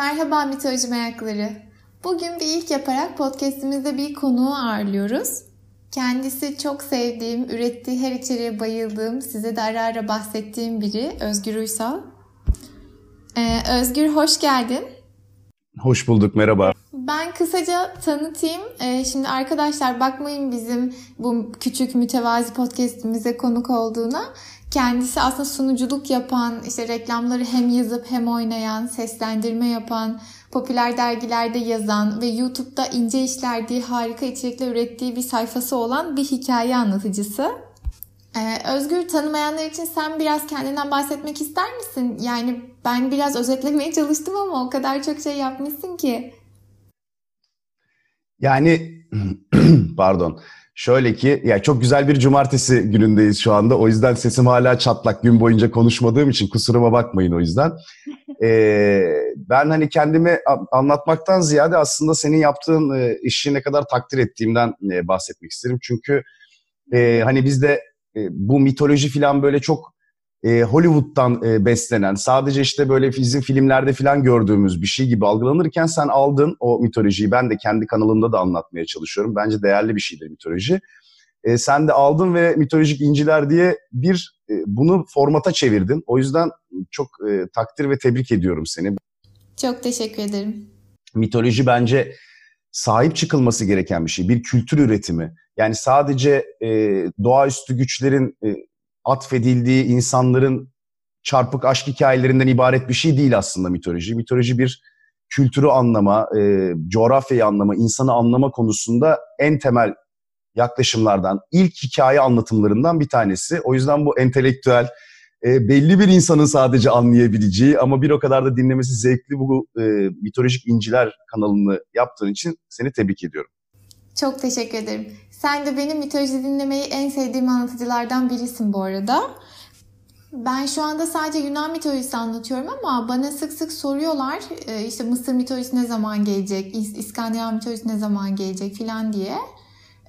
Merhaba mitoloji merakları. Bugün bir ilk yaparak podcastimizde bir konuğu ağırlıyoruz. Kendisi çok sevdiğim, ürettiği her içeriğe bayıldığım, size de ara ara bahsettiğim biri Özgür Uysal. Ee, Özgür hoş geldin. Hoş bulduk, merhaba. Ben kısaca tanıtayım. Ee, şimdi arkadaşlar bakmayın bizim bu küçük mütevazi podcastimize konuk olduğuna. Kendisi aslında sunuculuk yapan, işte reklamları hem yazıp hem oynayan, seslendirme yapan, popüler dergilerde yazan ve YouTube'da ince işler diye harika içerikler ürettiği bir sayfası olan bir hikaye anlatıcısı. Ee, Özgür tanımayanlar için sen biraz kendinden bahsetmek ister misin? Yani ben biraz özetlemeye çalıştım ama o kadar çok şey yapmışsın ki. Yani pardon. Şöyle ki ya çok güzel bir cumartesi günündeyiz şu anda. O yüzden sesim hala çatlak gün boyunca konuşmadığım için kusuruma bakmayın o yüzden. Ee, ben hani kendimi anlatmaktan ziyade aslında senin yaptığın e, işi ne kadar takdir ettiğimden e, bahsetmek isterim. Çünkü e, hani bizde e, bu mitoloji falan böyle çok e, Hollywood'dan e, beslenen, sadece işte böyle bizim filmlerde falan gördüğümüz bir şey gibi algılanırken sen aldın o mitolojiyi. Ben de kendi kanalımda da anlatmaya çalışıyorum. Bence değerli bir şeydir mitoloji. E, sen de aldın ve mitolojik inciler diye bir e, bunu formata çevirdin. O yüzden çok e, takdir ve tebrik ediyorum seni. Çok teşekkür ederim. Mitoloji bence sahip çıkılması gereken bir şey. Bir kültür üretimi. Yani sadece e, doğaüstü güçlerin e, atfedildiği insanların çarpık aşk hikayelerinden ibaret bir şey değil aslında mitoloji. Mitoloji bir kültürü anlama, e, coğrafyayı anlama, insanı anlama konusunda en temel yaklaşımlardan, ilk hikaye anlatımlarından bir tanesi. O yüzden bu entelektüel, e, belli bir insanın sadece anlayabileceği ama bir o kadar da dinlemesi zevkli bu e, mitolojik inciler kanalını yaptığın için seni tebrik ediyorum. Çok teşekkür ederim. Sen de benim mitoloji dinlemeyi en sevdiğim anlatıcılardan birisin bu arada. Ben şu anda sadece Yunan mitolojisi anlatıyorum ama bana sık sık soruyorlar e, işte Mısır mitolojisi ne zaman gelecek, İskandinav mitolojisi ne zaman gelecek filan diye.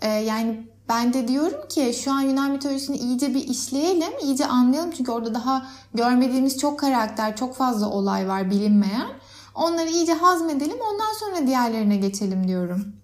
E, yani ben de diyorum ki şu an Yunan mitolojisini iyice bir işleyelim, iyice anlayalım. Çünkü orada daha görmediğimiz çok karakter, çok fazla olay var bilinmeyen. Onları iyice hazmedelim ondan sonra diğerlerine geçelim diyorum.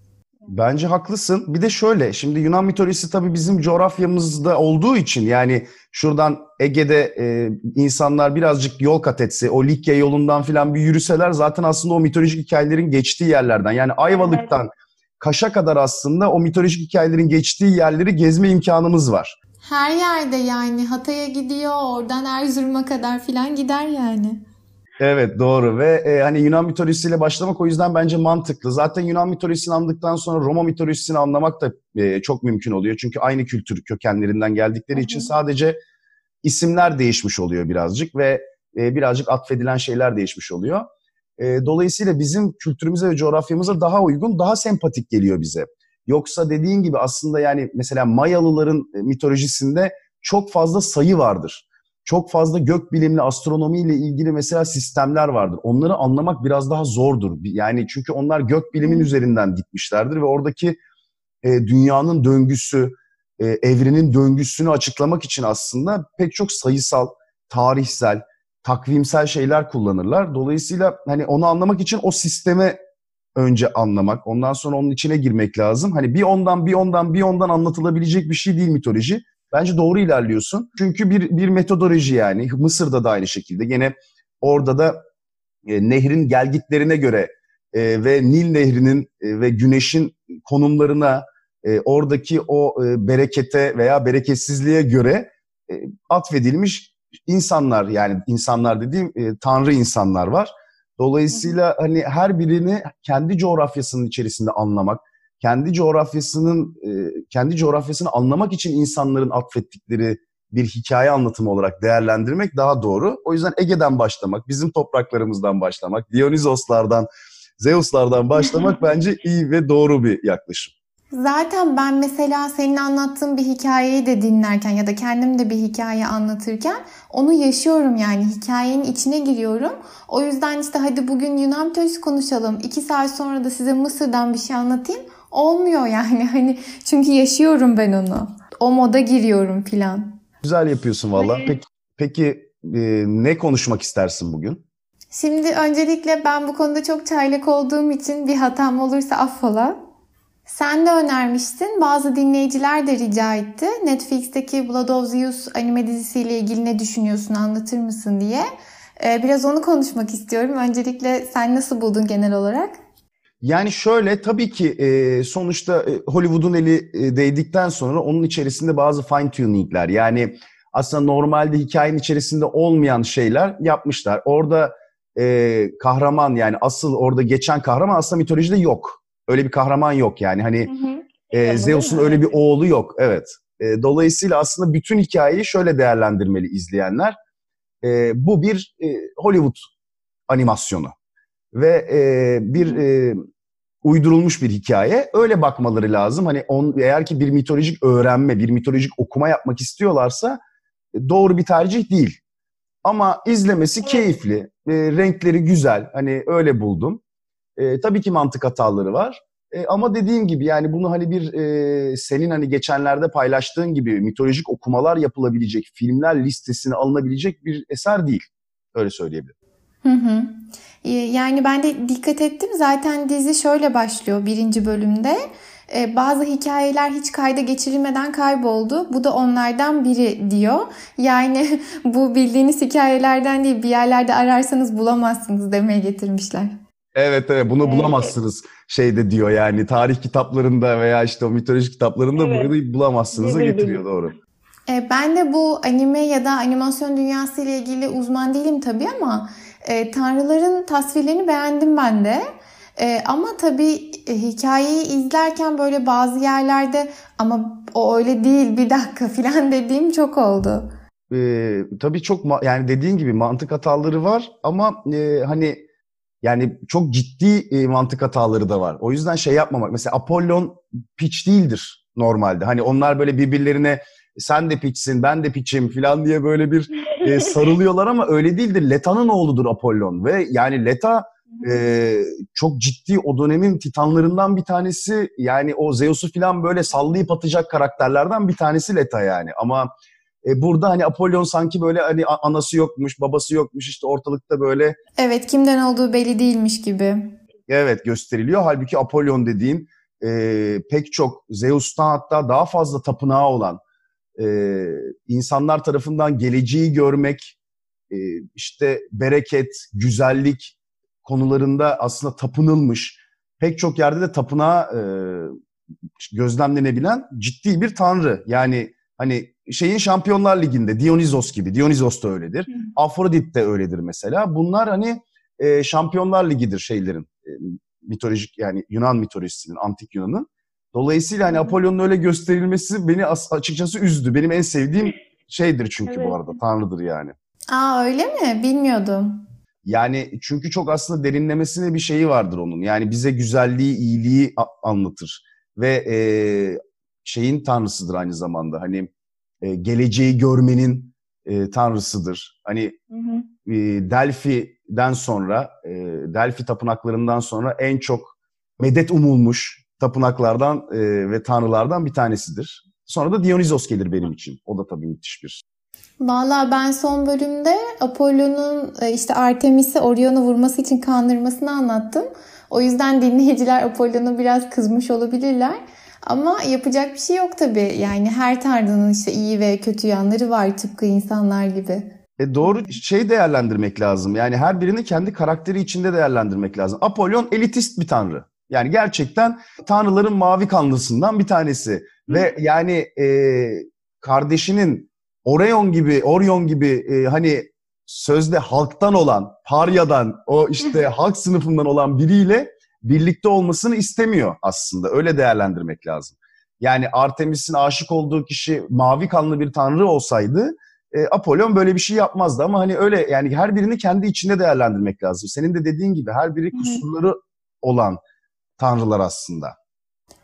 Bence haklısın. Bir de şöyle, şimdi Yunan mitolojisi tabii bizim coğrafyamızda olduğu için yani şuradan Ege'de e, insanlar birazcık yol kat etse, o Likya yolundan falan bir yürüseler zaten aslında o mitolojik hikayelerin geçtiği yerlerden. Yani Ayvalık'tan evet. Kaş'a kadar aslında o mitolojik hikayelerin geçtiği yerleri gezme imkanımız var. Her yerde yani Hatay'a gidiyor, oradan Erzurum'a kadar filan gider yani. Evet doğru ve e, hani Yunan mitolojisiyle başlamak o yüzden bence mantıklı. Zaten Yunan mitolojisini anladıktan sonra Roma mitolojisini anlamak da e, çok mümkün oluyor. Çünkü aynı kültür kökenlerinden geldikleri için sadece isimler değişmiş oluyor birazcık ve e, birazcık atfedilen şeyler değişmiş oluyor. E, dolayısıyla bizim kültürümüze ve coğrafyamıza daha uygun, daha sempatik geliyor bize. Yoksa dediğin gibi aslında yani mesela Mayalıların e, mitolojisinde çok fazla sayı vardır çok fazla gök bilimli, astronomiyle ilgili mesela sistemler vardır. Onları anlamak biraz daha zordur. Yani çünkü onlar gök bilimin üzerinden gitmişlerdir ve oradaki e, dünyanın döngüsü, e, evrenin döngüsünü açıklamak için aslında pek çok sayısal, tarihsel, takvimsel şeyler kullanırlar. Dolayısıyla hani onu anlamak için o sisteme önce anlamak, ondan sonra onun içine girmek lazım. Hani bir ondan bir ondan bir ondan anlatılabilecek bir şey değil mitoloji. Bence doğru ilerliyorsun. Çünkü bir, bir metodoloji yani. Mısır'da da aynı şekilde. Gene orada da e, nehrin gelgitlerine göre e, ve Nil Nehri'nin e, ve güneşin konumlarına, e, oradaki o e, berekete veya bereketsizliğe göre e, atfedilmiş insanlar yani insanlar dediğim e, tanrı insanlar var. Dolayısıyla hani her birini kendi coğrafyasının içerisinde anlamak, kendi coğrafyasının e, kendi coğrafyasını anlamak için insanların atfettikleri bir hikaye anlatımı olarak değerlendirmek daha doğru. O yüzden Ege'den başlamak, bizim topraklarımızdan başlamak, Dionysoslardan, Zeuslardan başlamak bence iyi ve doğru bir yaklaşım. Zaten ben mesela senin anlattığın bir hikayeyi de dinlerken ya da kendim de bir hikaye anlatırken onu yaşıyorum yani hikayenin içine giriyorum. O yüzden işte hadi bugün Yunan mitolojisi konuşalım. iki saat sonra da size Mısır'dan bir şey anlatayım. Olmuyor yani hani çünkü yaşıyorum ben onu. O moda giriyorum filan. Güzel yapıyorsun valla. Peki, peki e, ne konuşmak istersin bugün? Şimdi öncelikle ben bu konuda çok çaylak olduğum için bir hatam olursa affola. Sen de önermiştin. Bazı dinleyiciler de rica etti. Netflix'teki Blood of Zeus anime dizisiyle ilgili ne düşünüyorsun anlatır mısın diye. Ee, biraz onu konuşmak istiyorum. Öncelikle sen nasıl buldun genel olarak? Yani şöyle tabii ki e, sonuçta e, Hollywood'un eli e, değdikten sonra onun içerisinde bazı fine tuning'ler yani aslında normalde hikayenin içerisinde olmayan şeyler yapmışlar. Orada e, kahraman yani asıl orada geçen kahraman aslında mitolojide yok. Öyle bir kahraman yok yani hani e, Zeus'un öyle bir oğlu yok. Evet. E, dolayısıyla aslında bütün hikayeyi şöyle değerlendirmeli izleyenler. E, bu bir e, Hollywood animasyonu ve e, bir e, uydurulmuş bir hikaye. Öyle bakmaları lazım. Hani on, eğer ki bir mitolojik öğrenme, bir mitolojik okuma yapmak istiyorlarsa e, doğru bir tercih değil. Ama izlemesi keyifli, e, renkleri güzel. Hani öyle buldum. E, tabii ki mantık hataları var. E, ama dediğim gibi yani bunu hani bir e, senin hani geçenlerde paylaştığın gibi mitolojik okumalar yapılabilecek, filmler listesine alınabilecek bir eser değil. Öyle söyleyebilirim. Hı hı. Ee, yani ben de dikkat ettim. Zaten dizi şöyle başlıyor birinci bölümde. Ee, bazı hikayeler hiç kayda geçirilmeden kayboldu. Bu da onlardan biri diyor. Yani bu bildiğiniz hikayelerden değil bir yerlerde ararsanız bulamazsınız demeye getirmişler. Evet evet bunu bulamazsınız şeyde diyor yani tarih kitaplarında veya işte o mitoloji kitaplarında evet. bunu bulamazsınız'a getiriyor doğru. Ee, ben de bu anime ya da animasyon dünyası ile ilgili uzman değilim tabii ama e, tanrıların tasvirlerini beğendim ben de. E, ama tabii e, hikayeyi izlerken böyle bazı yerlerde ama o öyle değil bir dakika falan dediğim çok oldu. E, tabii çok yani dediğin gibi mantık hataları var ama e, hani yani çok ciddi e, mantık hataları da var. O yüzden şey yapmamak. Mesela Apollon piç değildir normalde. Hani onlar böyle birbirlerine sen de piçsin ben de piçim falan diye böyle bir e, sarılıyorlar ama öyle değildir. Leta'nın oğludur Apollon ve yani Leta e, çok ciddi o dönemin titanlarından bir tanesi. Yani o Zeus'u falan böyle sallayıp atacak karakterlerden bir tanesi Leta yani. Ama e, burada hani Apollon sanki böyle hani anası yokmuş, babası yokmuş işte ortalıkta böyle. Evet kimden olduğu belli değilmiş gibi. Evet gösteriliyor. Halbuki Apollon dediğin e, pek çok Zeus'tan hatta daha fazla tapınağı olan e, insanlar tarafından geleceği görmek, e, işte bereket, güzellik konularında aslında tapınılmış. Pek çok yerde de tapınağa e, gözlemlenebilen ciddi bir tanrı. Yani hani şeyin Şampiyonlar Ligi'nde Dionysos gibi. Dionysos da öyledir. Hı. Afrodit de öyledir mesela. Bunlar hani e, Şampiyonlar Ligi'dir şeylerin. E, mitolojik yani Yunan mitolojisinin, antik Yunan'ın. Dolayısıyla hani Apollon'un öyle gösterilmesi beni açıkçası üzdü. Benim en sevdiğim şeydir çünkü evet. bu arada. Tanrıdır yani. Aa öyle mi? Bilmiyordum. Yani çünkü çok aslında derinlemesine bir şeyi vardır onun. Yani bize güzelliği, iyiliği anlatır. Ve e, şeyin tanrısıdır aynı zamanda. Hani e, geleceği görmenin e, tanrısıdır. Hani hı hı. E, Delphi'den sonra, e, Delphi tapınaklarından sonra en çok medet umulmuş tapınaklardan e, ve tanrılardan bir tanesidir. Sonra da Dionysos gelir benim için. O da tabii müthiş bir. Valla ben son bölümde Apollo'nun e, işte Artemis'i Orion'u vurması için kandırmasını anlattım. O yüzden dinleyiciler Apollo'nu biraz kızmış olabilirler. Ama yapacak bir şey yok tabii. Yani her tanrının işte iyi ve kötü yanları var tıpkı insanlar gibi. E doğru şey değerlendirmek lazım. Yani her birini kendi karakteri içinde değerlendirmek lazım. Apollon elitist bir tanrı. Yani gerçekten tanrıların mavi kanlısından bir tanesi. Hı. Ve yani e, kardeşinin Orion gibi, Orion gibi e, hani sözde halktan olan, Parya'dan, o işte halk sınıfından olan biriyle birlikte olmasını istemiyor aslında. Öyle değerlendirmek lazım. Yani Artemis'in aşık olduğu kişi mavi kanlı bir tanrı olsaydı e, Apollon böyle bir şey yapmazdı ama hani öyle yani her birini kendi içinde değerlendirmek lazım. Senin de dediğin gibi her biri kusurları olan tanrılar aslında.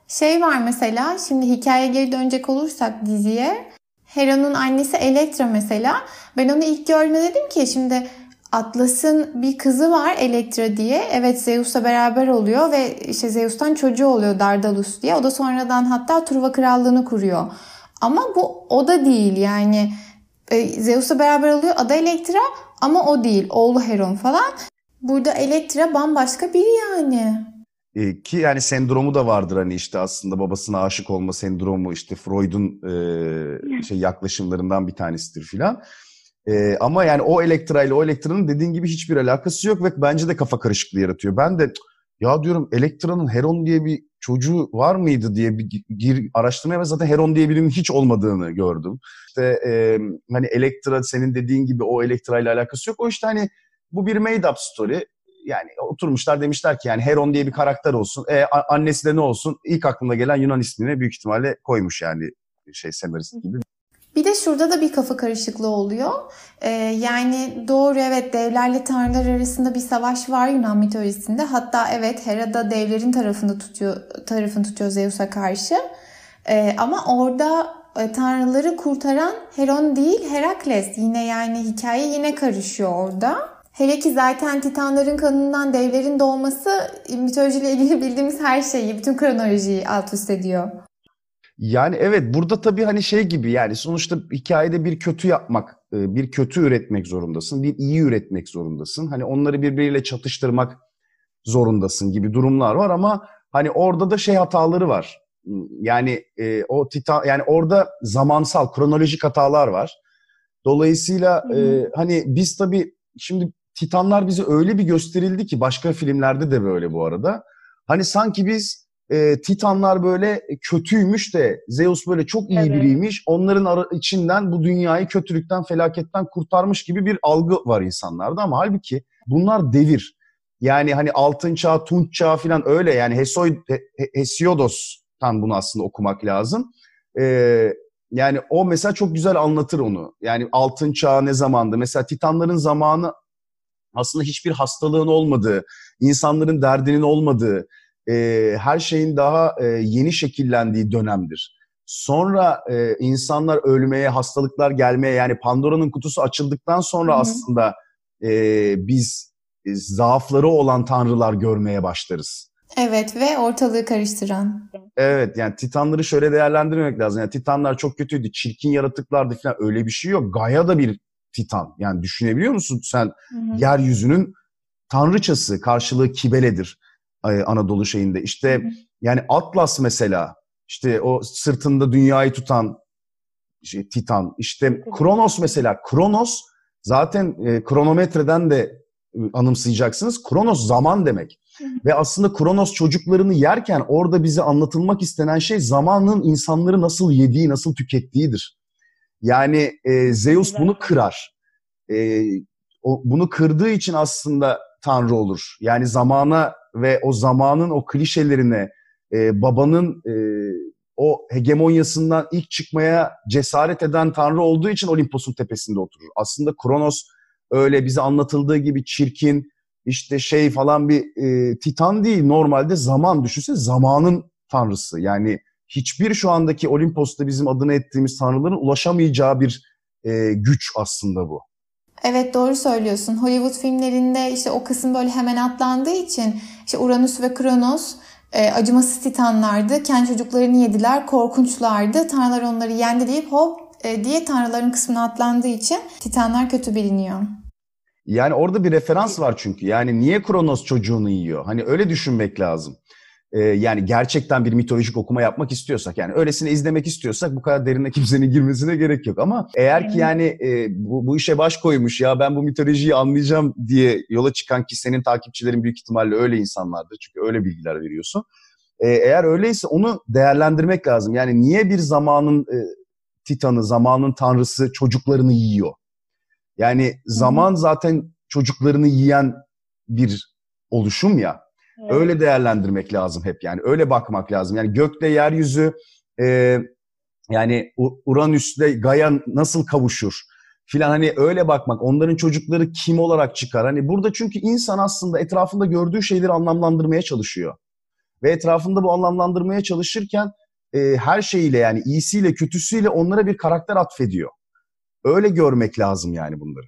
Şey var mesela şimdi hikaye geri dönecek olursak diziye Hera'nın annesi Elektra mesela ben onu ilk gördüğümde dedim ki şimdi Atlas'ın bir kızı var Elektra diye. Evet Zeus'la beraber oluyor ve işte Zeus'tan çocuğu oluyor Dardalus diye. O da sonradan hatta Truva Krallığını kuruyor. Ama bu o da değil yani. E, Zeus'la beraber oluyor adı Elektra ama o değil. Oğlu Heron falan. Burada Elektra bambaşka biri yani. E, ki yani sendromu da vardır hani işte aslında babasına aşık olma sendromu işte Freud'un e, şey yaklaşımlarından bir tanesidir filan. E, ama yani o Elektra ile o Elektra'nın dediğin gibi hiçbir alakası yok ve bence de kafa karışıklığı yaratıyor. Ben de ya diyorum Elektra'nın Heron diye bir çocuğu var mıydı diye bir gir araştırmaya ve zaten Heron diye birinin hiç olmadığını gördüm. İşte e, hani Elektra senin dediğin gibi o Elektra ile alakası yok. O işte hani bu bir made up story. Yani oturmuşlar demişler ki yani Heron diye bir karakter olsun. E, annesi de ne olsun? İlk aklına gelen Yunan ismini büyük ihtimalle koymuş yani şey senarist gibi. Bir de şurada da bir kafa karışıklığı oluyor. Ee, yani doğru evet devlerle tanrılar arasında bir savaş var Yunan mitolojisinde. Hatta evet Hera da devlerin tarafını tutuyor, tarafını tutuyor Zeus'a karşı. Ee, ama orada e, tanrıları kurtaran Heron değil Herakles. Yine yani hikaye yine karışıyor orada. Hele ki zaten Titanların kanından devlerin doğması mitolojiyle ilgili bildiğimiz her şeyi, bütün kronolojiyi alt üst ediyor. Yani evet burada tabii hani şey gibi yani sonuçta hikayede bir kötü yapmak, e, bir kötü üretmek zorundasın, bir iyi üretmek zorundasın. Hani onları birbiriyle çatıştırmak zorundasın gibi durumlar var ama hani orada da şey hataları var. Yani e, o titan yani orada zamansal, kronolojik hatalar var. Dolayısıyla e, hani biz tabii şimdi Titanlar bize öyle bir gösterildi ki başka filmlerde de böyle bu arada. Hani sanki biz e, Titanlar böyle kötüymüş de Zeus böyle çok iyi evet. biriymiş. Onların ara, içinden bu dünyayı kötülükten, felaketten kurtarmış gibi bir algı var insanlarda ama halbuki bunlar devir. Yani hani altın çağ, tunç çağ falan öyle yani Hesoid, Hesiodos'tan bunu aslında okumak lazım. Ee, yani o mesela çok güzel anlatır onu. Yani altın çağı ne zamandı? Mesela Titanların zamanı aslında hiçbir hastalığın olmadığı, insanların derdinin olmadığı, e, her şeyin daha e, yeni şekillendiği dönemdir. Sonra e, insanlar ölmeye, hastalıklar gelmeye yani Pandora'nın kutusu açıldıktan sonra Hı-hı. aslında e, biz e, zaafları olan tanrılar görmeye başlarız. Evet ve ortalığı karıştıran. Evet yani Titanları şöyle değerlendirmek lazım. Yani Titanlar çok kötüydü, çirkin yaratıklardı falan öyle bir şey yok. Gaia da bir Titan. Yani düşünebiliyor musun sen hı hı. yeryüzünün tanrıçası karşılığı Kibele'dir. Anadolu şeyinde. İşte yani Atlas mesela işte o sırtında dünyayı tutan şey, Titan. İşte Kronos mesela. Kronos zaten e, kronometreden de e, anımsayacaksınız. Kronos zaman demek. Ve aslında Kronos çocuklarını yerken orada bize anlatılmak istenen şey zamanın insanları nasıl yediği, nasıl tükettiğidir. Yani e, Zeus bunu kırar. E, o, bunu kırdığı için aslında Tanrı olur. Yani zamana ve o zamanın o klişelerine, e, babanın e, o hegemonyasından ilk çıkmaya cesaret eden tanrı olduğu için Olimpos'un tepesinde oturur. Aslında Kronos öyle bize anlatıldığı gibi çirkin, işte şey falan bir e, titan değil. Normalde zaman düşünse zamanın tanrısı. Yani hiçbir şu andaki Olimpos'ta bizim adını ettiğimiz tanrıların ulaşamayacağı bir e, güç aslında bu. Evet doğru söylüyorsun. Hollywood filmlerinde işte o kısım böyle hemen atlandığı için işte Uranüs ve Kronos e, acımasız titanlardı. Kendi çocuklarını yediler, korkunçlardı. Tanrılar onları yendi deyip hop e, diye tanrıların kısmına atlandığı için titanlar kötü biliniyor. Yani orada bir referans var çünkü. Yani niye Kronos çocuğunu yiyor? Hani öyle düşünmek lazım e, yani gerçekten bir mitolojik okuma yapmak istiyorsak yani öylesine izlemek istiyorsak bu kadar derine kimsenin girmesine gerek yok ama eğer ki yani e, bu, bu işe baş koymuş ya ben bu mitolojiyi anlayacağım diye yola çıkan ki senin takipçilerin büyük ihtimalle öyle insanlardır çünkü öyle bilgiler veriyorsun. E, eğer öyleyse onu değerlendirmek lazım. Yani niye bir zamanın e, titanı, zamanın tanrısı çocuklarını yiyor? Yani zaman zaten çocuklarını yiyen bir oluşum ya. Öyle değerlendirmek lazım hep yani. Öyle bakmak lazım. Yani gökte yeryüzü e, yani Uranüs'te Gaia nasıl kavuşur filan hani öyle bakmak. Onların çocukları kim olarak çıkar? Hani burada çünkü insan aslında etrafında gördüğü şeyleri anlamlandırmaya çalışıyor. Ve etrafında bu anlamlandırmaya çalışırken e, her şeyiyle yani iyisiyle kötüsüyle onlara bir karakter atfediyor. Öyle görmek lazım yani bunları.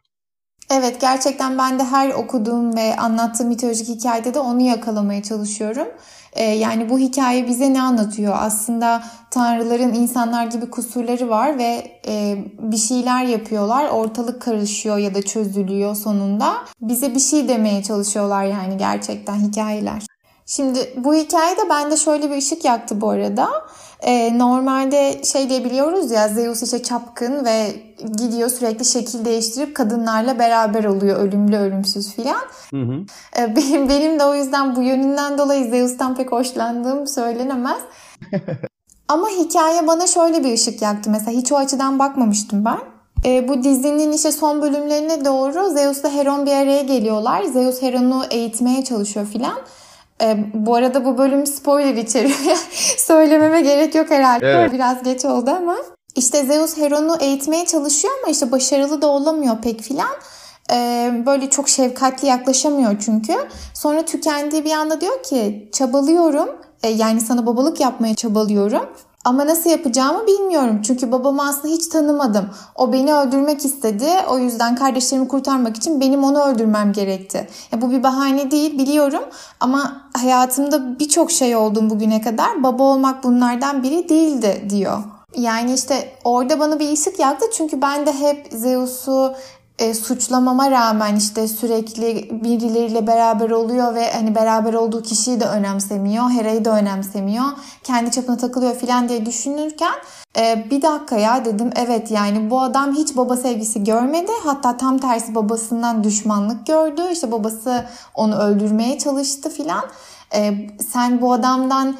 Evet gerçekten ben de her okuduğum ve anlattığım mitolojik hikayede de onu yakalamaya çalışıyorum. Ee, yani bu hikaye bize ne anlatıyor? Aslında tanrıların insanlar gibi kusurları var ve e, bir şeyler yapıyorlar. Ortalık karışıyor ya da çözülüyor sonunda. Bize bir şey demeye çalışıyorlar yani gerçekten hikayeler. Şimdi bu hikayede bende şöyle bir ışık yaktı bu arada. Ee, normalde şey diyebiliyoruz ya Zeus işte çapkın ve gidiyor sürekli şekil değiştirip kadınlarla beraber oluyor ölümlü ölümsüz filan. Ee, benim, benim de o yüzden bu yönünden dolayı Zeus'tan pek hoşlandığım söylenemez. Ama hikaye bana şöyle bir ışık yaktı mesela hiç o açıdan bakmamıştım ben. E, bu dizinin işte son bölümlerine doğru Zeus'la Heron bir araya geliyorlar. Zeus Heron'u eğitmeye çalışıyor filan. E, bu arada bu bölüm spoiler içeriyor. Söylememe gerek yok herhalde. Evet. Biraz geç oldu ama. İşte Zeus Heron'u eğitmeye çalışıyor ama işte başarılı da olamıyor pek filan. E, böyle çok şefkatli yaklaşamıyor çünkü. Sonra tükendiği bir anda diyor ki çabalıyorum. E, yani sana babalık yapmaya çabalıyorum. Ama nasıl yapacağımı bilmiyorum. Çünkü babamı aslında hiç tanımadım. O beni öldürmek istedi. O yüzden kardeşlerimi kurtarmak için benim onu öldürmem gerekti. Ya bu bir bahane değil biliyorum. Ama hayatımda birçok şey oldum bugüne kadar. Baba olmak bunlardan biri değildi diyor. Yani işte orada bana bir ışık yaktı. Çünkü ben de hep Zeus'u e, suçlamama rağmen işte sürekli birileriyle beraber oluyor ve hani beraber olduğu kişiyi de önemsemiyor, Hera'yı da önemsemiyor, kendi çapına takılıyor filan diye düşünürken e, bir dakika ya dedim evet yani bu adam hiç baba sevgisi görmedi hatta tam tersi babasından düşmanlık gördü işte babası onu öldürmeye çalıştı filan. E, sen bu adamdan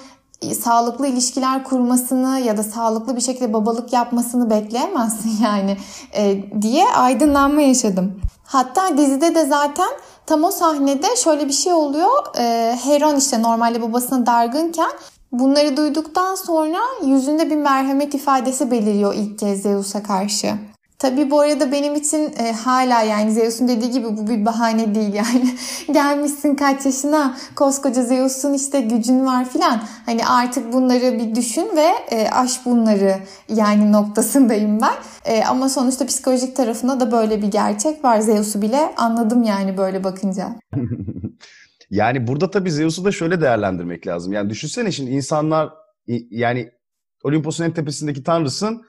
sağlıklı ilişkiler kurmasını ya da sağlıklı bir şekilde babalık yapmasını bekleyemezsin yani e, diye aydınlanma yaşadım. Hatta dizide de zaten tam o sahnede şöyle bir şey oluyor. E, Heron işte normalde babasına dargınken bunları duyduktan sonra yüzünde bir merhamet ifadesi beliriyor ilk kez Zeus'a karşı. Tabii bu arada benim için e, hala yani Zeus'un dediği gibi bu bir bahane değil yani. Gelmişsin kaç yaşına koskoca Zeus'un işte gücün var filan. Hani artık bunları bir düşün ve e, aş bunları yani noktasındayım ben. E, ama sonuçta psikolojik tarafında da böyle bir gerçek var. Zeus'u bile anladım yani böyle bakınca. yani burada tabii Zeus'u da şöyle değerlendirmek lazım. Yani düşünsene şimdi insanlar yani Olimpos'un en tepesindeki tanrısın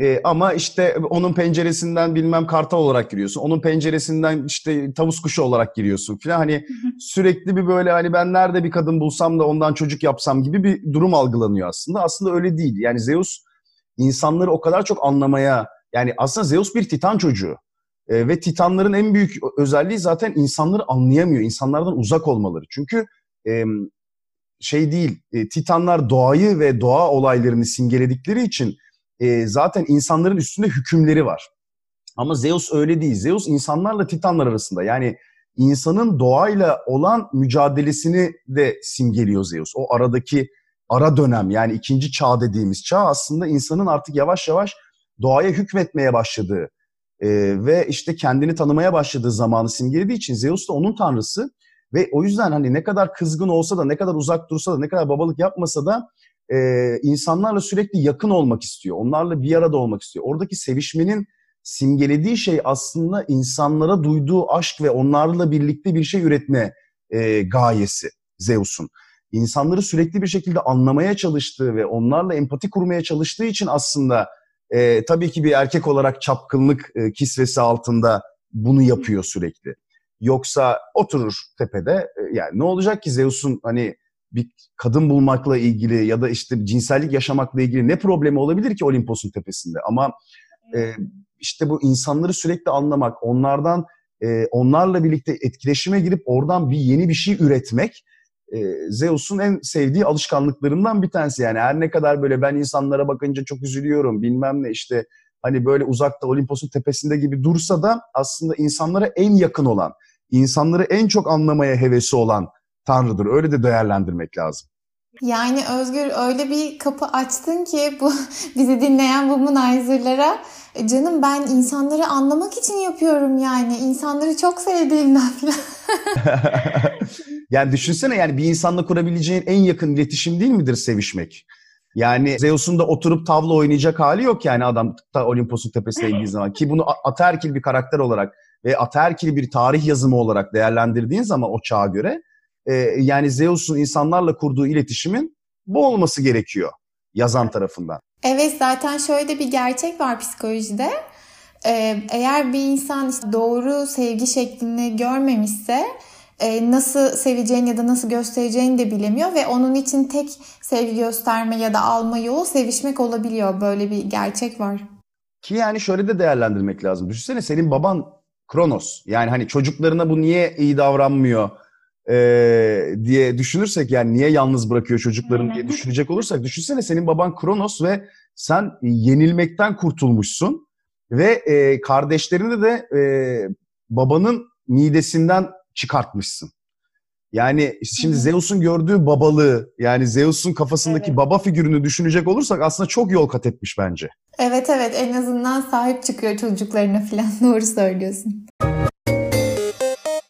e, ama işte onun penceresinden bilmem kartal olarak giriyorsun. Onun penceresinden işte tavus kuşu olarak giriyorsun falan. Hani sürekli bir böyle hani ben nerede bir kadın bulsam da ondan çocuk yapsam gibi bir durum algılanıyor aslında. Aslında öyle değil. Yani Zeus insanları o kadar çok anlamaya yani aslında Zeus bir titan çocuğu. E, ve titanların en büyük özelliği zaten insanları anlayamıyor. İnsanlardan uzak olmaları. Çünkü e, şey değil, e, titanlar doğayı ve doğa olaylarını simgeledikleri için e, zaten insanların üstünde hükümleri var. Ama Zeus öyle değil. Zeus insanlarla titanlar arasında. Yani insanın doğayla olan mücadelesini de simgeliyor Zeus. O aradaki ara dönem yani ikinci çağ dediğimiz çağ aslında insanın artık yavaş yavaş doğaya hükmetmeye başladığı e, ve işte kendini tanımaya başladığı zamanı simgelediği için Zeus da onun tanrısı ve o yüzden hani ne kadar kızgın olsa da ne kadar uzak dursa da ne kadar babalık yapmasa da e, insanlarla sürekli yakın olmak istiyor. Onlarla bir arada olmak istiyor. Oradaki sevişmenin simgelediği şey aslında insanlara duyduğu aşk ve onlarla birlikte bir şey üretme e, gayesi Zeus'un. İnsanları sürekli bir şekilde anlamaya çalıştığı ve onlarla empati kurmaya çalıştığı için aslında e, tabii ki bir erkek olarak çapkınlık e, kisvesi altında bunu yapıyor sürekli. Yoksa oturur tepede e, yani ne olacak ki Zeus'un hani bir kadın bulmakla ilgili ya da işte cinsellik yaşamakla ilgili ne problemi olabilir ki Olimpos'un tepesinde? Ama e, işte bu insanları sürekli anlamak, onlardan e, onlarla birlikte etkileşime girip oradan bir yeni bir şey üretmek e, Zeus'un en sevdiği alışkanlıklarından bir tanesi. Yani her ne kadar böyle ben insanlara bakınca çok üzülüyorum bilmem ne işte hani böyle uzakta Olimpos'un tepesinde gibi dursa da aslında insanlara en yakın olan, insanları en çok anlamaya hevesi olan tanrıdır. Öyle de değerlendirmek lazım. Yani Özgür öyle bir kapı açtın ki bu bizi dinleyen bu womaniser'lara e, canım ben insanları anlamak için yapıyorum yani. İnsanları çok sevdiğimden falan. yani düşünsene yani bir insanla kurabileceğin en yakın iletişim değil midir sevişmek? Yani Zeus'un da oturup tavla oynayacak hali yok yani adam ta Olimpos'un tepesine indiği zaman. Ki bunu ataerkil bir karakter olarak ve ataerkil bir tarih yazımı olarak değerlendirdiğin zaman o çağa göre e, yani Zeus'un insanlarla kurduğu iletişimin bu olması gerekiyor yazan tarafından. Evet zaten şöyle bir gerçek var psikolojide. Ee, eğer bir insan işte doğru sevgi şeklini görmemişse e, nasıl seveceğini ya da nasıl göstereceğini de bilemiyor ve onun için tek sevgi gösterme ya da alma yolu sevişmek olabiliyor. Böyle bir gerçek var. Ki yani şöyle de değerlendirmek lazım. Düşünsene senin baban Kronos. Yani hani çocuklarına bu niye iyi davranmıyor e, diye düşünürsek yani niye yalnız bırakıyor çocuklarını diye düşünecek olursak düşünsene senin baban Kronos ve sen yenilmekten kurtulmuşsun ve e, kardeşlerini de e, babanın midesinden çıkartmışsın. Yani şimdi Zeus'un gördüğü babalığı yani Zeus'un kafasındaki evet. baba figürünü düşünecek olursak aslında çok yol kat etmiş bence. Evet evet en azından sahip çıkıyor çocuklarına falan doğru söylüyorsun.